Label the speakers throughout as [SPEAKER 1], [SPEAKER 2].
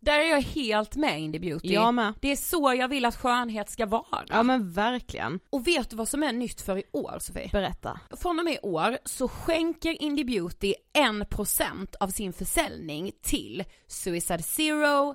[SPEAKER 1] Där är jag helt med Indie Beauty.
[SPEAKER 2] Jag med.
[SPEAKER 1] Det är så jag vill att skönhet ska vara.
[SPEAKER 2] Ja men verkligen.
[SPEAKER 1] Och vet du vad som är nytt för i år Sofie?
[SPEAKER 2] Berätta.
[SPEAKER 1] Från och med i år så skänker Indie Beauty 1% av sin försäljning till Suicide Zero,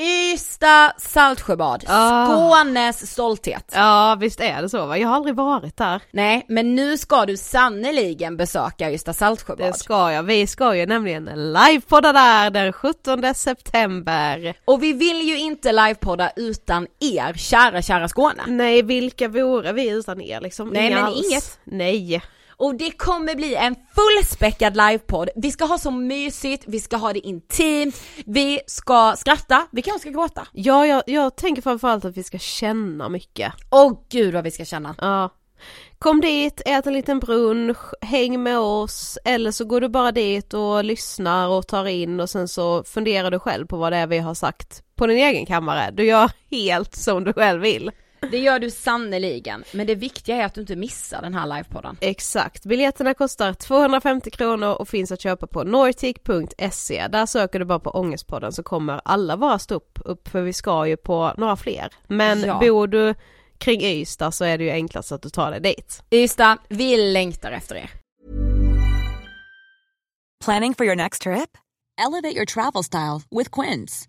[SPEAKER 1] Ystad Saltsjöbad,
[SPEAKER 2] Ah.
[SPEAKER 1] Skånes stolthet.
[SPEAKER 2] Ja visst är det så va, jag har aldrig varit där.
[SPEAKER 1] Nej, men nu ska du sannoliken besöka Ystad Saltsjöbad.
[SPEAKER 2] Det ska jag, vi ska ju nämligen livepodda där den 17 september.
[SPEAKER 1] Och vi vill ju inte livepodda utan er, kära, kära Skåne.
[SPEAKER 2] Nej vilka vore vi utan er liksom?
[SPEAKER 1] Nej,
[SPEAKER 2] Inga
[SPEAKER 1] men
[SPEAKER 2] alls.
[SPEAKER 1] inget.
[SPEAKER 2] Nej.
[SPEAKER 1] Och det kommer bli en fullspäckad livepodd. Vi ska ha så mysigt, vi ska ha det intimt, vi ska skratta, vi kanske ska gråta.
[SPEAKER 2] Ja jag, jag tänker framförallt att vi ska känna mycket.
[SPEAKER 1] Åh gud vad vi ska känna.
[SPEAKER 2] Ja. Kom dit, ät en liten brunch, häng med oss eller så går du bara dit och lyssnar och tar in och sen så funderar du själv på vad det är vi har sagt på din egen kammare. Du gör helt som du själv vill.
[SPEAKER 1] Det gör du sannoliken, men det viktiga är att du inte missar den här livepodden.
[SPEAKER 2] Exakt, biljetterna kostar 250 kronor och finns att köpa på nortic.se. Där söker du bara på Ångestpodden så kommer alla våra ståupp upp för vi ska ju på några fler. Men
[SPEAKER 1] Ja.
[SPEAKER 2] bor du kring Ystad så är det ju enklast att du tar dig dit.
[SPEAKER 1] Ystad, vi längtar efter er.
[SPEAKER 3] Planning for your next trip? Elevate your travel style with Quince.